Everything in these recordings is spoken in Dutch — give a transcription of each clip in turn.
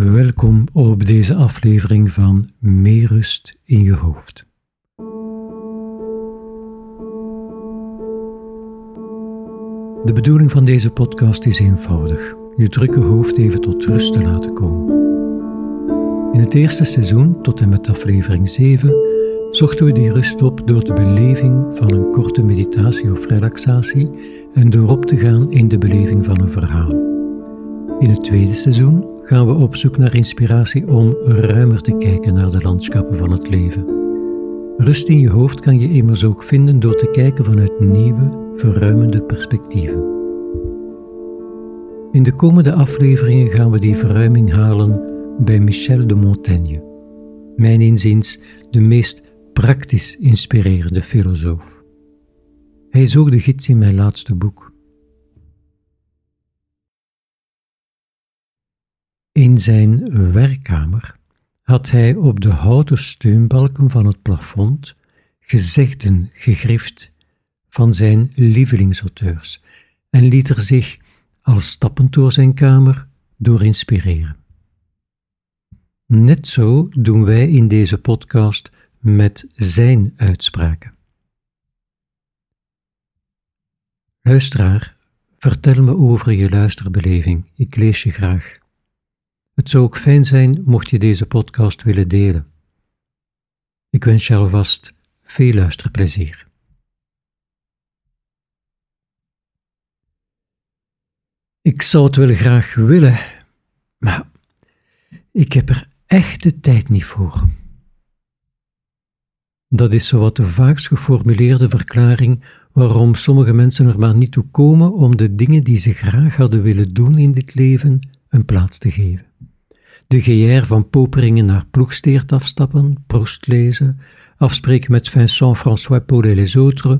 Welkom op deze aflevering van Meer rust in je hoofd. De bedoeling van deze podcast is eenvoudig: je drukke hoofd even tot rust te laten komen. In het eerste seizoen, tot en met aflevering 7, zochten we die rust op door de beleving van een korte meditatie of relaxatie en door op te gaan in de beleving van een verhaal. In het tweede seizoen gaan we op zoek naar inspiratie om ruimer te kijken naar de landschappen van het leven. Rust in je hoofd kan je immers ook vinden door te kijken vanuit nieuwe, verruimende perspectieven. In de komende afleveringen gaan we die verruiming halen bij Michel de Montaigne, mijn inziens de meest praktisch inspirerende filosoof. Hij is ook de gids in mijn laatste boek. In zijn werkkamer had hij op de houten steunbalken van het plafond gezegden gegrift van zijn lievelingsauteurs en liet er zich, al stappend door zijn kamer, door inspireren. Net zo doen wij in deze podcast met zijn uitspraken. Luisteraar, vertel me over je luisterbeleving. Ik lees je graag. Het zou ook fijn zijn mocht je deze podcast willen delen. Ik wens je alvast veel luisterplezier. Ik zou het wel graag willen, maar ik heb er echt de tijd niet voor. Dat is zowat de vaakst geformuleerde verklaring waarom sommige mensen er maar niet toe komen om de dingen die ze graag hadden willen doen in dit leven een plaats te geven. De GR van Poperingen naar Ploegsteert afstappen, Proust lezen, afspreken met Vincent François Paul et les autres,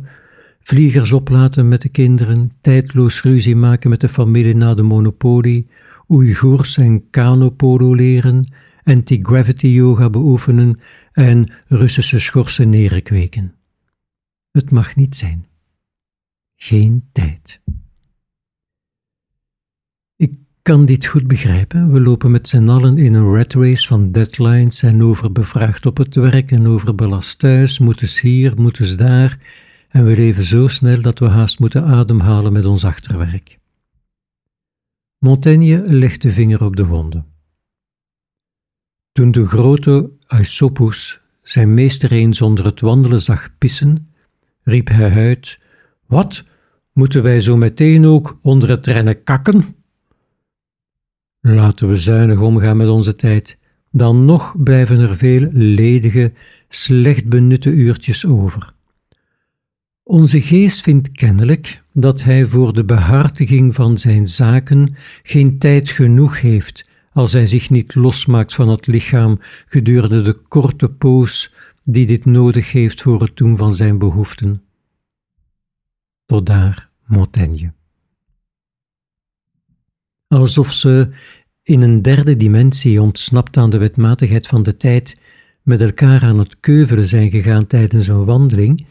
vliegers oplaten met de kinderen, tijdloos ruzie maken met de familie na de monopolie, Oeigoers en kanopolo leren, anti-gravity yoga beoefenen en Russische schorsen neren kweken. Het mag niet zijn. Geen tijd kan dit goed begrijpen. We lopen met z'n allen in een rat race van deadlines en overbevraagd op het werk en overbelast thuis, moeten ze hier, moeten ze daar, en we leven zo snel dat we haast moeten ademhalen met ons achterwerk. Montaigne legt de vinger op de wonden. Toen de grote Aesopus zijn meester eens onder het wandelen zag pissen, riep hij uit: Wat, moeten wij zo meteen ook onder het rennen kakken? Laten we zuinig omgaan met onze tijd. Dan nog blijven er veel ledige, slecht benutte uurtjes over. Onze geest vindt kennelijk dat hij voor de behartiging van zijn zaken geen tijd genoeg heeft als hij zich niet losmaakt van het lichaam gedurende de korte poos die dit nodig heeft voor het doen van zijn behoeften. Tot daar Montaigne alsof ze in een derde dimensie ontsnapt aan de wetmatigheid van de tijd met elkaar aan het keuvelen zijn gegaan tijdens een wandeling,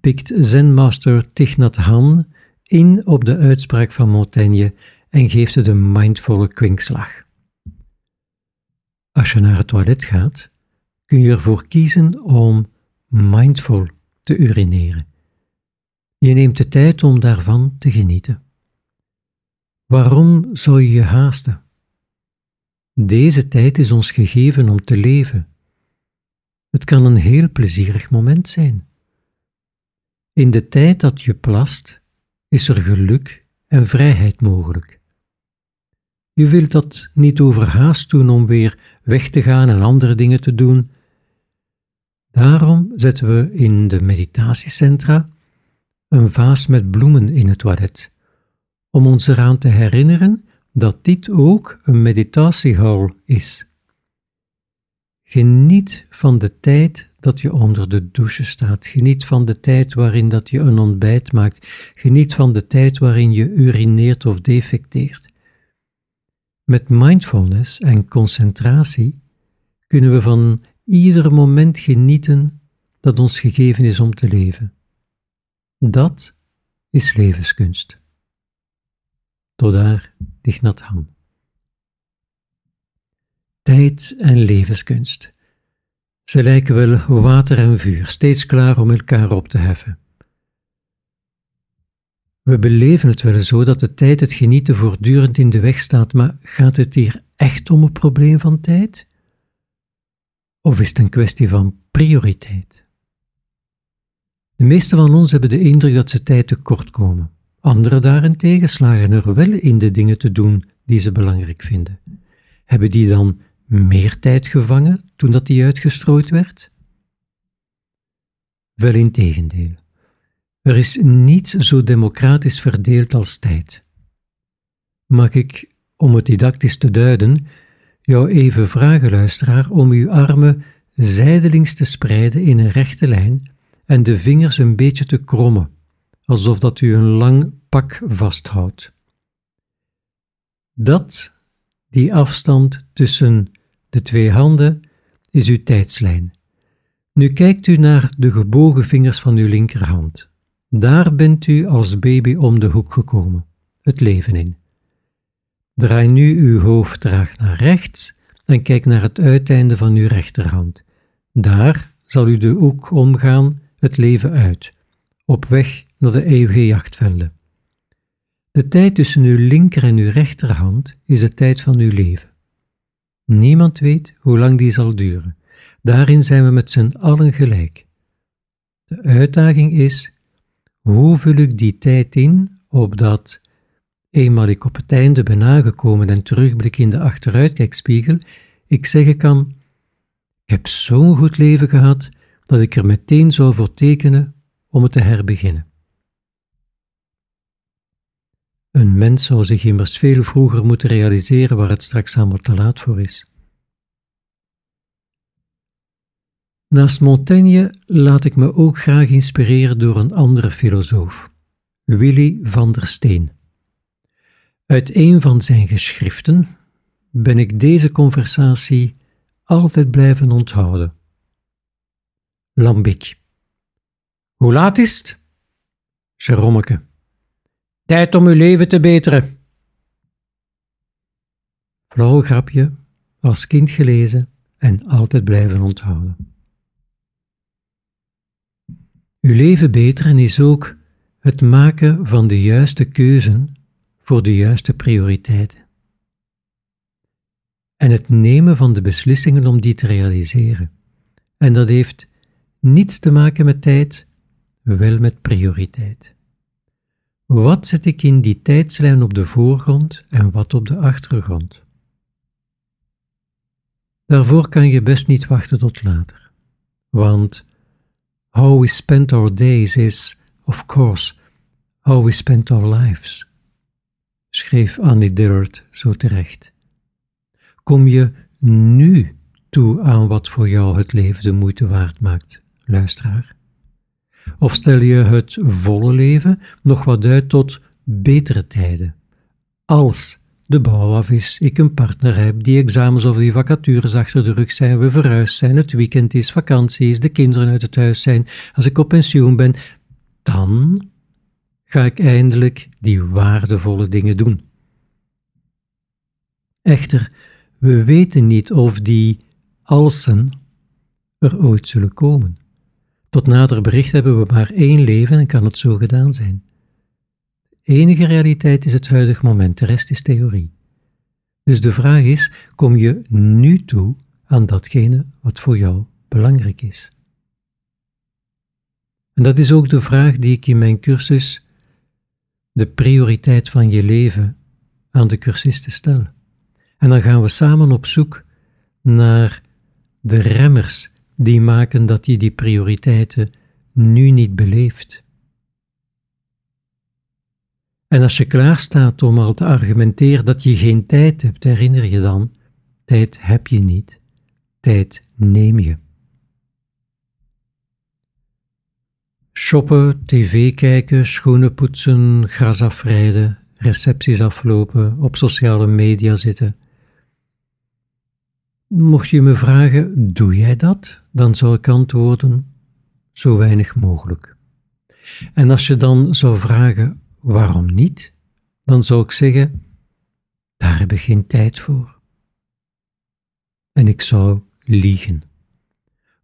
pikt zenmaster Thich Han in op de uitspraak van Montaigne en geeft het een mindvolle kwinkslag. Als je naar het toilet gaat, kun je ervoor kiezen om mindful te urineren. Je neemt de tijd om daarvan te genieten. Waarom zou je je haasten? Deze tijd is ons gegeven om te leven. Het kan een heel plezierig moment zijn. In de tijd dat je plast, is er geluk en vrijheid mogelijk. Je wilt dat niet overhaast doen om weer weg te gaan en andere dingen te doen. Daarom zetten we in de meditatiecentra een vaas met bloemen in het toilet om ons eraan te herinneren dat dit ook een meditatiehal is. Geniet van de tijd dat je onder de douche staat. Geniet van de tijd waarin dat je een ontbijt maakt. Geniet van de tijd waarin je urineert of defecteert. Met mindfulness en concentratie kunnen we van ieder moment genieten dat ons gegeven is om te leven. Dat is levenskunst. Tot daar, Dichnat Han. tijd en levenskunst. Ze lijken wel water en vuur, steeds klaar om elkaar op te heffen. We beleven het wel zo dat de tijd het genieten voortdurend in de weg staat, maar gaat het hier echt om een probleem van tijd? Of is het een kwestie van prioriteit? De meeste van ons hebben de indruk dat ze tijd tekort komen. Anderen daarentegen slagen er wel in de dingen te doen die ze belangrijk vinden. Hebben die dan meer tijd gevangen toen dat die uitgestrooid werd? Wel in tegendeel. Er is niets zo democratisch verdeeld als tijd. Mag ik, om het didactisch te duiden, jou even vragen, luisteraar, om uw armen zijdelings te spreiden in een rechte lijn en de vingers een beetje te krommen, alsof dat u een lang pak vasthoudt. Dat, die afstand tussen de twee handen, is uw tijdslijn. Nu kijkt u naar de gebogen vingers van uw linkerhand. Daar bent u als baby om de hoek gekomen, het leven in. Draai nu uw hoofd traag naar rechts en kijk naar het uiteinde van uw rechterhand. Daar zal u de hoek omgaan, het leven uit, op weg naar de eeuwige jachtvelden. De tijd tussen uw linker en uw rechterhand is de tijd van uw leven. Niemand weet hoe lang die zal duren. Daarin zijn we met z'n allen gelijk. De uitdaging is hoe vul ik die tijd in, opdat, eenmaal ik op het einde ben aangekomen en terugblik in de achteruitkijkspiegel, ik zeggen kan: Ik heb zo'n goed leven gehad dat ik er meteen zou voor tekenen om het te herbeginnen. Een mens zou zich immers veel vroeger moeten realiseren waar het straks allemaal te laat voor is. Naast Montaigne laat ik me ook graag inspireren door een andere filosoof, Willy van der Steen. Uit een van zijn geschriften ben ik deze conversatie altijd blijven onthouden. Lambic. Hoe laat is het? Jerommeke. Tijd om uw leven te beteren. Flauw grapje, als kind gelezen en altijd blijven onthouden. Uw leven beteren is ook het maken van de juiste keuzen voor de juiste prioriteiten. En het nemen van de beslissingen om die te realiseren. En dat heeft niets te maken met tijd, wel met prioriteit. Wat zet ik in die tijdslijn op de voorgrond en wat op de achtergrond? Daarvoor kan je best niet wachten tot later, want How we spend our days is, of course, how we spend our lives, schreef Annie Dillard zo terecht. Kom je nu toe aan wat voor jou het leven de moeite waard maakt, luisteraar? Of stel je het volle leven nog wat uit tot betere tijden? Als de bouw af is, ik een partner heb, die examens of die vacatures achter de rug zijn, we verhuisd zijn, het weekend is, vakantie is, de kinderen uit het huis zijn, als ik op pensioen ben, dan ga ik eindelijk die waardevolle dingen doen. Echter, we weten niet of die alsen er ooit zullen komen. Tot nader bericht hebben we maar één leven en kan het zo gedaan zijn enige realiteit is het huidige moment, de rest is theorie. Dus de vraag is: kom je nu toe aan datgene wat voor jou belangrijk is? En dat is ook de vraag die ik in mijn cursus, de prioriteit van je leven, aan de cursisten stel. En dan gaan we samen op zoek naar de remmers die maken dat je die prioriteiten nu niet beleeft. En als je klaar staat om al te argumenteren dat je geen tijd hebt, herinner je dan, tijd heb je niet, tijd neem je. Shoppen, tv kijken, schoenen poetsen, gras afrijden, recepties aflopen, op sociale media zitten. Mocht je me vragen, doe jij dat? Dan zou ik antwoorden, zo weinig mogelijk. En als je dan zou vragen, waarom niet? Dan zou ik zeggen, daar heb ik geen tijd voor. En ik zou liegen.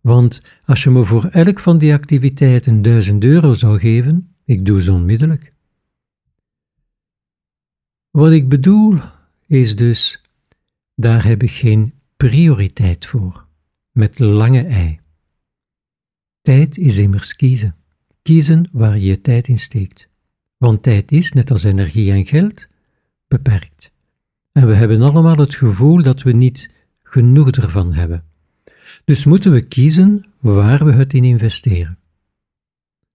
Want als je me voor elk van die activiteiten duizend euro zou geven, ik doe ze onmiddellijk. Wat ik bedoel is dus, daar heb ik geen prioriteit voor, met lange ei. Tijd is immers kiezen. Kiezen waar je je tijd in steekt. Want tijd is, net als energie en geld, beperkt. En we hebben allemaal het gevoel dat we niet genoeg ervan hebben. Dus moeten we kiezen waar we het in investeren.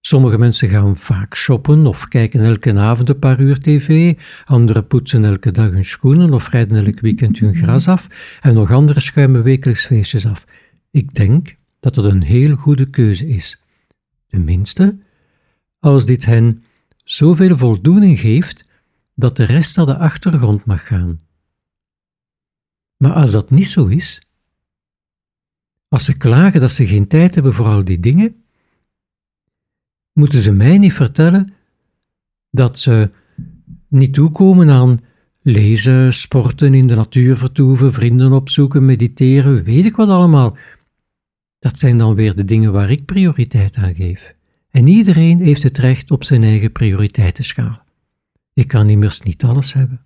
Sommige mensen gaan vaak shoppen of kijken elke avond een paar uur tv, anderen poetsen elke dag hun schoenen of rijden elk weekend hun gras af en nog anderen schuimen wekelijks feestjes af. Ik denk dat dat een heel goede keuze is. Tenminste, als dit hen zoveel voldoening geeft dat de rest naar de achtergrond mag gaan. Maar als dat niet zo is, als ze klagen dat ze geen tijd hebben voor al die dingen, moeten ze mij niet vertellen dat ze niet toekomen aan lezen, sporten, in de natuur vertoeven, vrienden opzoeken, mediteren, weet ik wat allemaal. Dat zijn dan weer de dingen waar ik prioriteit aan geef. En iedereen heeft het recht op zijn eigen prioriteitenschaal. Ik kan immers niet alles hebben.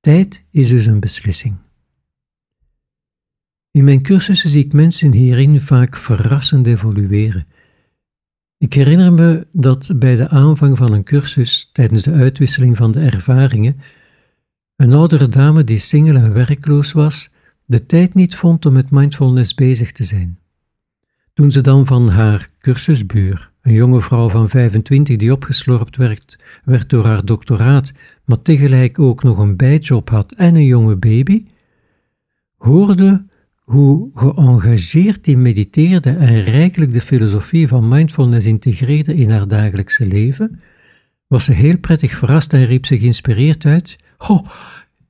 Tijd is dus een beslissing. In mijn cursussen zie ik mensen hierin vaak verrassend evolueren. Ik herinner me dat bij de aanvang van een cursus, tijdens de uitwisseling van de ervaringen, een oudere dame die single en werkloos was, de tijd niet vond om met mindfulness bezig te zijn. Toen ze dan van haar cursusbuur, een jonge vrouw van 25 die opgeslorpt werd, werd door haar doctoraat, maar tegelijk ook nog een bijjob had en een jonge baby, hoorde hoe geëngageerd die mediteerde en rijkelijk de filosofie van mindfulness integreerde in haar dagelijkse leven, was ze heel prettig verrast en riep ze geïnspireerd uit: Oh,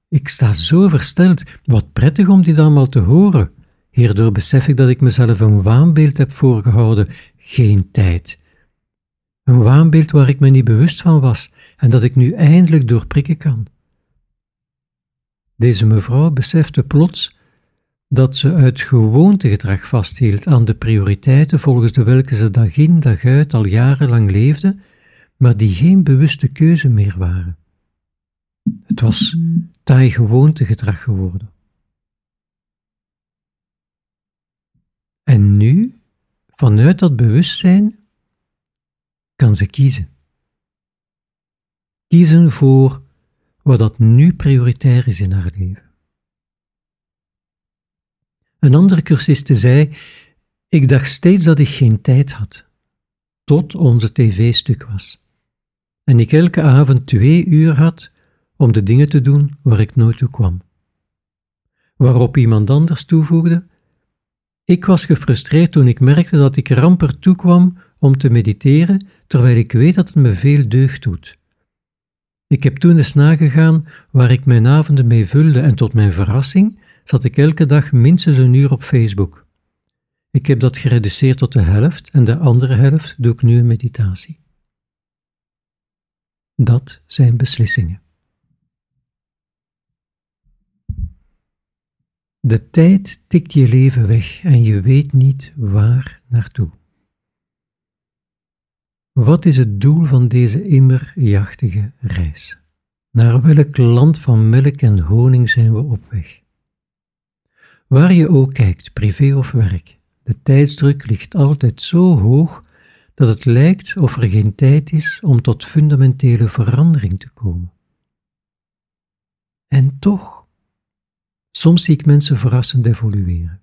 ik sta zo versteld, wat prettig om dit allemaal te horen. Hierdoor besef ik dat ik mezelf een waanbeeld heb voorgehouden, geen tijd. Een waanbeeld waar ik me niet bewust van was en dat ik nu eindelijk doorprikken kan. Deze mevrouw besefte plots dat ze uit gewoontegedrag vasthield aan de prioriteiten volgens de welke ze dag in dag uit al jarenlang leefde, maar die geen bewuste keuze meer waren. Het was taai gewoontegedrag geworden. En nu, vanuit dat bewustzijn, kan ze kiezen. Kiezen voor wat dat nu prioritair is in haar leven. Een andere cursiste zei: Ik dacht steeds dat ik geen tijd had, tot onze tv-stuk was. En ik elke avond twee uur had om de dingen te doen waar ik nooit toe kwam. Waarop iemand anders toevoegde: Ik was gefrustreerd toen ik merkte dat ik ramper toekwam om te mediteren, terwijl ik weet dat het me veel deugd doet. Ik heb toen eens nagegaan waar ik mijn avonden mee vulde en tot mijn verrassing zat ik elke dag minstens een uur op Facebook. Ik heb dat gereduceerd tot de helft en de andere helft doe ik nu een meditatie. Dat zijn beslissingen. De tijd tikt je leven weg en je weet niet waar naartoe. Wat is het doel van deze immerjachtige reis? Naar welk land van melk en honing zijn we op weg? Waar je ook kijkt, privé of werk, de tijdsdruk ligt altijd zo hoog dat het lijkt of er geen tijd is om tot fundamentele verandering te komen. En toch, soms zie ik mensen verrassend evolueren.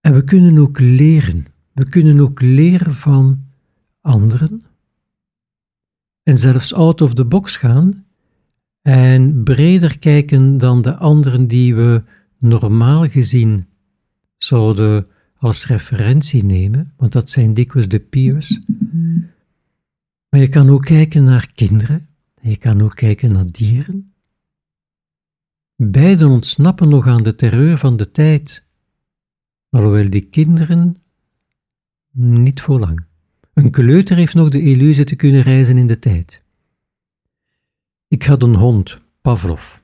En we kunnen ook leren. We kunnen ook leren van anderen, en zelfs out of the box gaan en breder kijken dan de anderen die we normaal gezien zouden als referentie nemen, want dat zijn dikwijls de peers. Maar je kan ook kijken naar kinderen, je kan ook kijken naar dieren. Beiden ontsnappen nog aan de terreur van de tijd, alhoewel die kinderen niet voor lang. Een kleuter heeft nog de illusie te kunnen reizen in de tijd. Ik had een hond, Pavlov,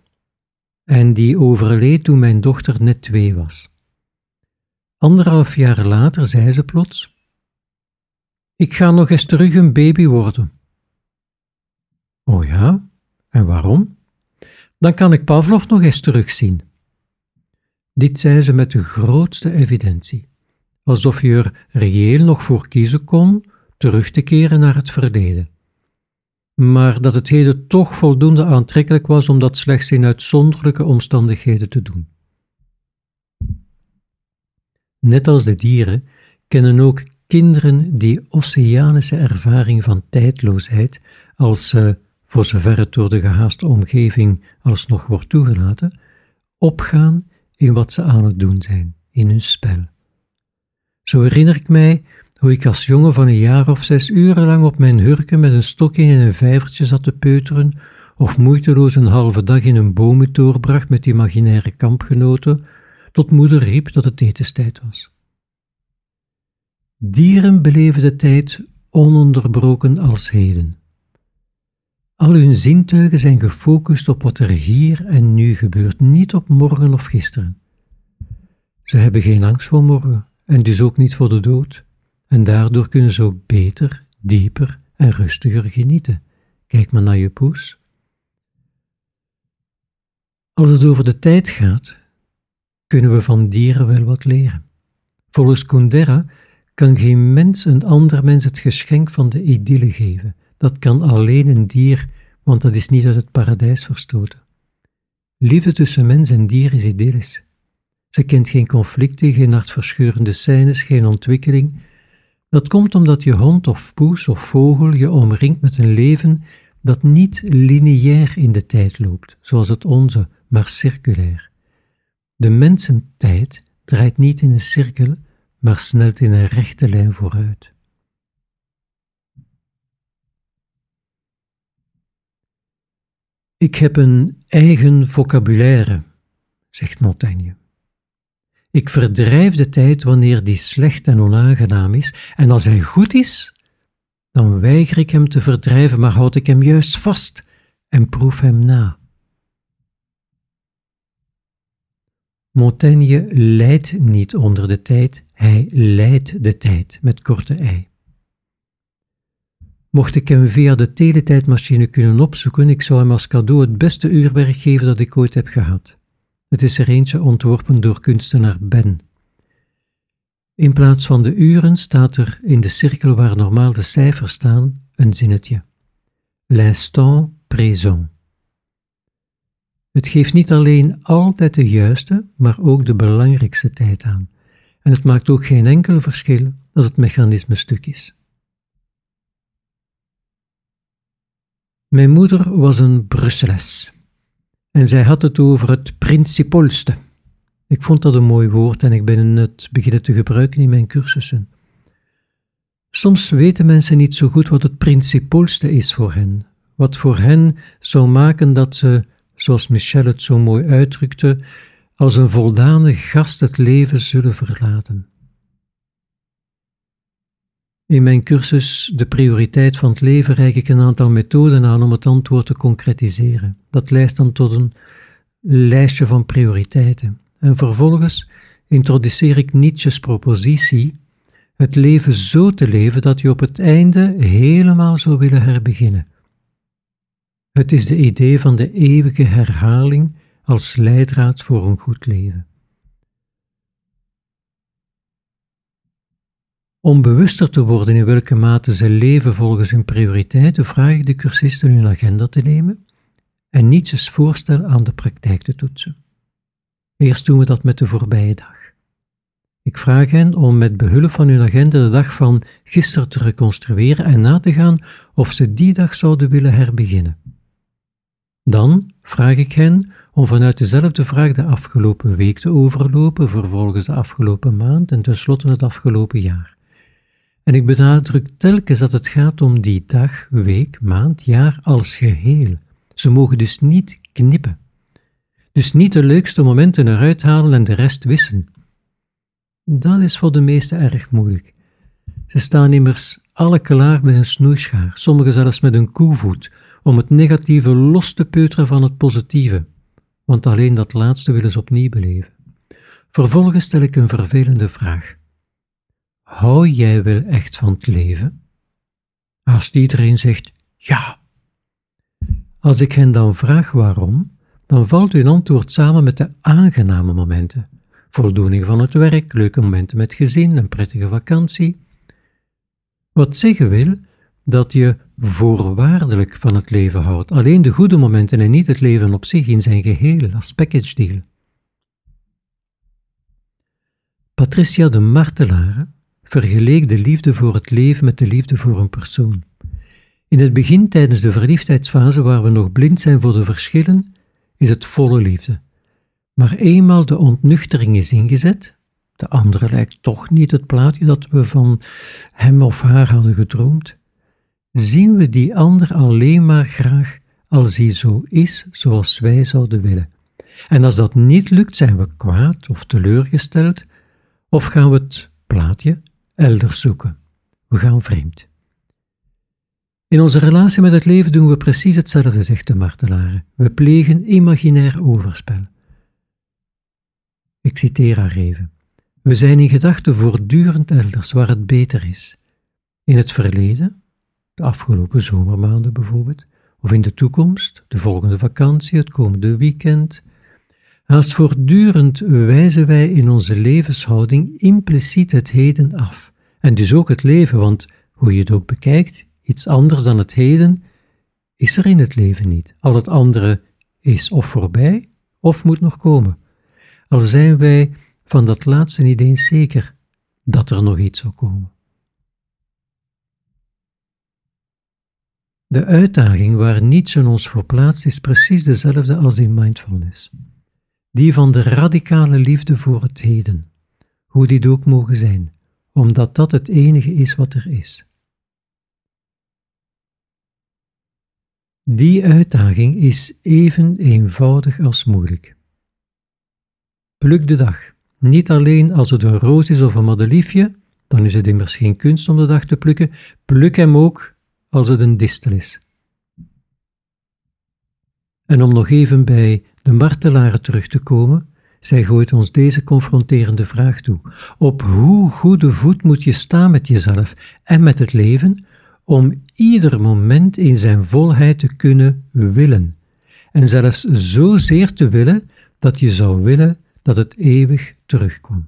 en die overleed toen mijn dochter net twee was. Anderhalf jaar later zei ze plots: Ik ga nog eens terug een baby worden. Oh ja, en waarom? Dan kan ik Pavlov nog eens terugzien. Dit zei ze met de grootste evidentie, alsof je er reëel nog voor kiezen kon terug te keren naar het verleden. Maar dat het heden toch voldoende aantrekkelijk was om dat slechts in uitzonderlijke omstandigheden te doen. Net als de dieren kennen ook kinderen die oceanische ervaring van tijdloosheid, als ze, voor zover het door de gehaaste omgeving alsnog wordt toegelaten, opgaan in wat ze aan het doen zijn, in hun spel. Zo herinner ik mij hoe ik als jongen van een jaar of zes urenlang op mijn hurken met een stokje in een vijvertje zat te peuteren, of moeiteloos een halve dag in een bomen doorbracht met imaginaire kampgenoten, tot moeder riep dat het etenstijd was. Dieren beleven de tijd ononderbroken als heden. Al hun zintuigen zijn gefocust op wat er hier en nu gebeurt, niet op morgen of gisteren. Ze hebben geen angst voor morgen en dus ook niet voor de dood, en daardoor kunnen ze ook beter, dieper en rustiger genieten. Kijk maar naar je poes. Als het over de tijd gaat, kunnen we van dieren wel wat leren. Volgens Kundera kan geen mens een ander mens het geschenk van de idylle geven. Dat kan alleen een dier, want dat is niet uit het paradijs verstoten. Liefde tussen mens en dier is idyllisch. Ze kent geen conflicten, geen hartverscheurende scènes, geen ontwikkeling. Dat komt omdat je hond of poes of vogel je omringt met een leven dat niet lineair in de tijd loopt, zoals het onze, maar circulair. De mensentijd draait niet in een cirkel, maar snelt in een rechte lijn vooruit. Ik heb een eigen vocabulaire, zegt Montaigne. Ik verdrijf de tijd wanneer die slecht en onaangenaam is, en als hij goed is, dan weiger ik hem te verdrijven, maar houd ik hem juist vast en proef hem na. Montaigne lijdt niet onder de tijd, hij leidt de tijd met korte ei. Mocht ik hem via de teletijdmachine kunnen opzoeken, ik zou hem als cadeau het beste uurwerk geven dat ik ooit heb gehad. Het is er eentje ontworpen door kunstenaar Ben. In plaats van de uren staat er in de cirkel waar normaal de cijfers staan een zinnetje. L'instant présent. Het geeft niet alleen altijd de juiste, maar ook de belangrijkste tijd aan. En het maakt ook geen enkel verschil als het mechanisme stuk is. Mijn moeder was een Brusseles en zij had het over het principolste. Ik vond dat een mooi woord en ik ben het beginnen te gebruiken in mijn cursussen. Soms weten mensen niet zo goed wat het principolste is voor hen, wat voor hen zou maken dat ze, zoals Michel het zo mooi uitdrukte, als een voldane gast het leven zullen verlaten. In mijn cursus De prioriteit van het leven reik ik een aantal methoden aan om het antwoord te concretiseren. Dat leidt dan tot een lijstje van prioriteiten. En vervolgens introduceer ik Nietzsche's propositie het leven zo te leven dat je op het einde helemaal zou willen herbeginnen. Het is de idee van de eeuwige herhaling als leidraad voor een goed leven. Om bewuster te worden in welke mate ze leven volgens hun prioriteiten, vraag ik de cursisten hun agenda te nemen en Nietzsche's voorstel aan de praktijk te toetsen. Eerst doen we dat met de voorbije dag. Ik vraag hen om met behulp van hun agenda de dag van gisteren te reconstrueren en na te gaan of ze die dag zouden willen herbeginnen. Dan vraag ik hen om vanuit dezelfde vraag de afgelopen week te overlopen, vervolgens de afgelopen maand en tenslotte het afgelopen jaar. En ik benadruk telkens dat het gaat om die dag, week, maand, jaar als geheel. Ze mogen dus niet knippen. Dus niet de leukste momenten eruit halen en de rest wissen. Dat is voor de meesten erg moeilijk. Ze staan immers alle klaar met een snoeischaar, sommigen zelfs met een koevoet, om het negatieve los te peuteren van het positieve, want alleen dat laatste willen ze opnieuw beleven. Vervolgens stel ik een vervelende vraag. Hou jij wel echt van het leven? Als iedereen zegt ja. Als ik hen dan vraag waarom, dan valt hun antwoord samen met de aangename momenten. Voldoening van het werk, leuke momenten met gezin, een prettige vakantie. Wat zeggen wil dat je voorwaardelijk van het leven houdt, alleen de goede momenten en niet het leven op zich in zijn geheel als package deal. Patricia de Martelare vergeleek de liefde voor het leven met de liefde voor een persoon. In het begin, tijdens de verliefdheidsfase, waar we nog blind zijn voor de verschillen, is het volle liefde. Maar eenmaal de ontnuchtering is ingezet, de andere lijkt toch niet het plaatje dat we van hem of haar hadden gedroomd, zien we die ander alleen maar graag als hij zo is zoals wij zouden willen. En als dat niet lukt, zijn we kwaad of teleurgesteld, of gaan we het plaatje elders zoeken. We gaan vreemd. In onze relatie met het leven doen we precies hetzelfde, zegt de martelaren. We plegen imaginair overspel. Ik citeer haar even. We zijn in gedachten voortdurend elders waar het beter is. In het verleden, de afgelopen zomermaanden bijvoorbeeld, of in de toekomst, de volgende vakantie, het komende weekend. Haast voortdurend wijzen wij in onze levenshouding impliciet het heden af. En dus ook het leven, want hoe je het ook bekijkt, iets anders dan het heden is er in het leven niet. Al het andere is of voorbij of moet nog komen. Al zijn wij van dat laatste niet eens zeker dat er nog iets zal komen. De uitdaging waar niets in ons voor plaatst is precies dezelfde als in mindfulness. Die van de radicale liefde voor het heden, hoe dit ook mogen zijn, omdat dat het enige is wat er is. Die uitdaging is even eenvoudig als moeilijk. Pluk de dag, niet alleen als het een roos is of een madeliefje, dan is het immers geen kunst om de dag te plukken, pluk hem ook als het een distel is. En om nog even bij de martelaren terug te komen, zij gooit ons deze confronterende vraag toe. Op hoe goede voet moet je staan met jezelf en met het leven om ieder moment in zijn volheid te kunnen willen, en zelfs zozeer te willen dat je zou willen dat het eeuwig terugkwam.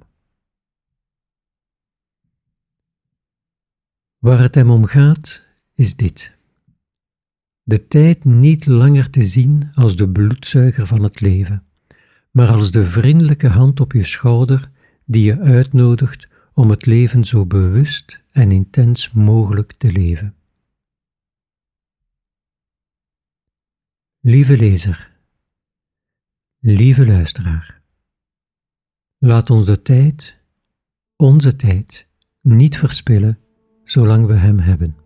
Waar het hem om gaat, is dit. De tijd niet langer te zien als de bloedzuiger van het leven, maar als de vriendelijke hand op je schouder die je uitnodigt om het leven zo bewust en intens mogelijk te leven. Lieve lezer, lieve luisteraar, laat ons de tijd, onze tijd, niet verspillen zolang we Hem hebben.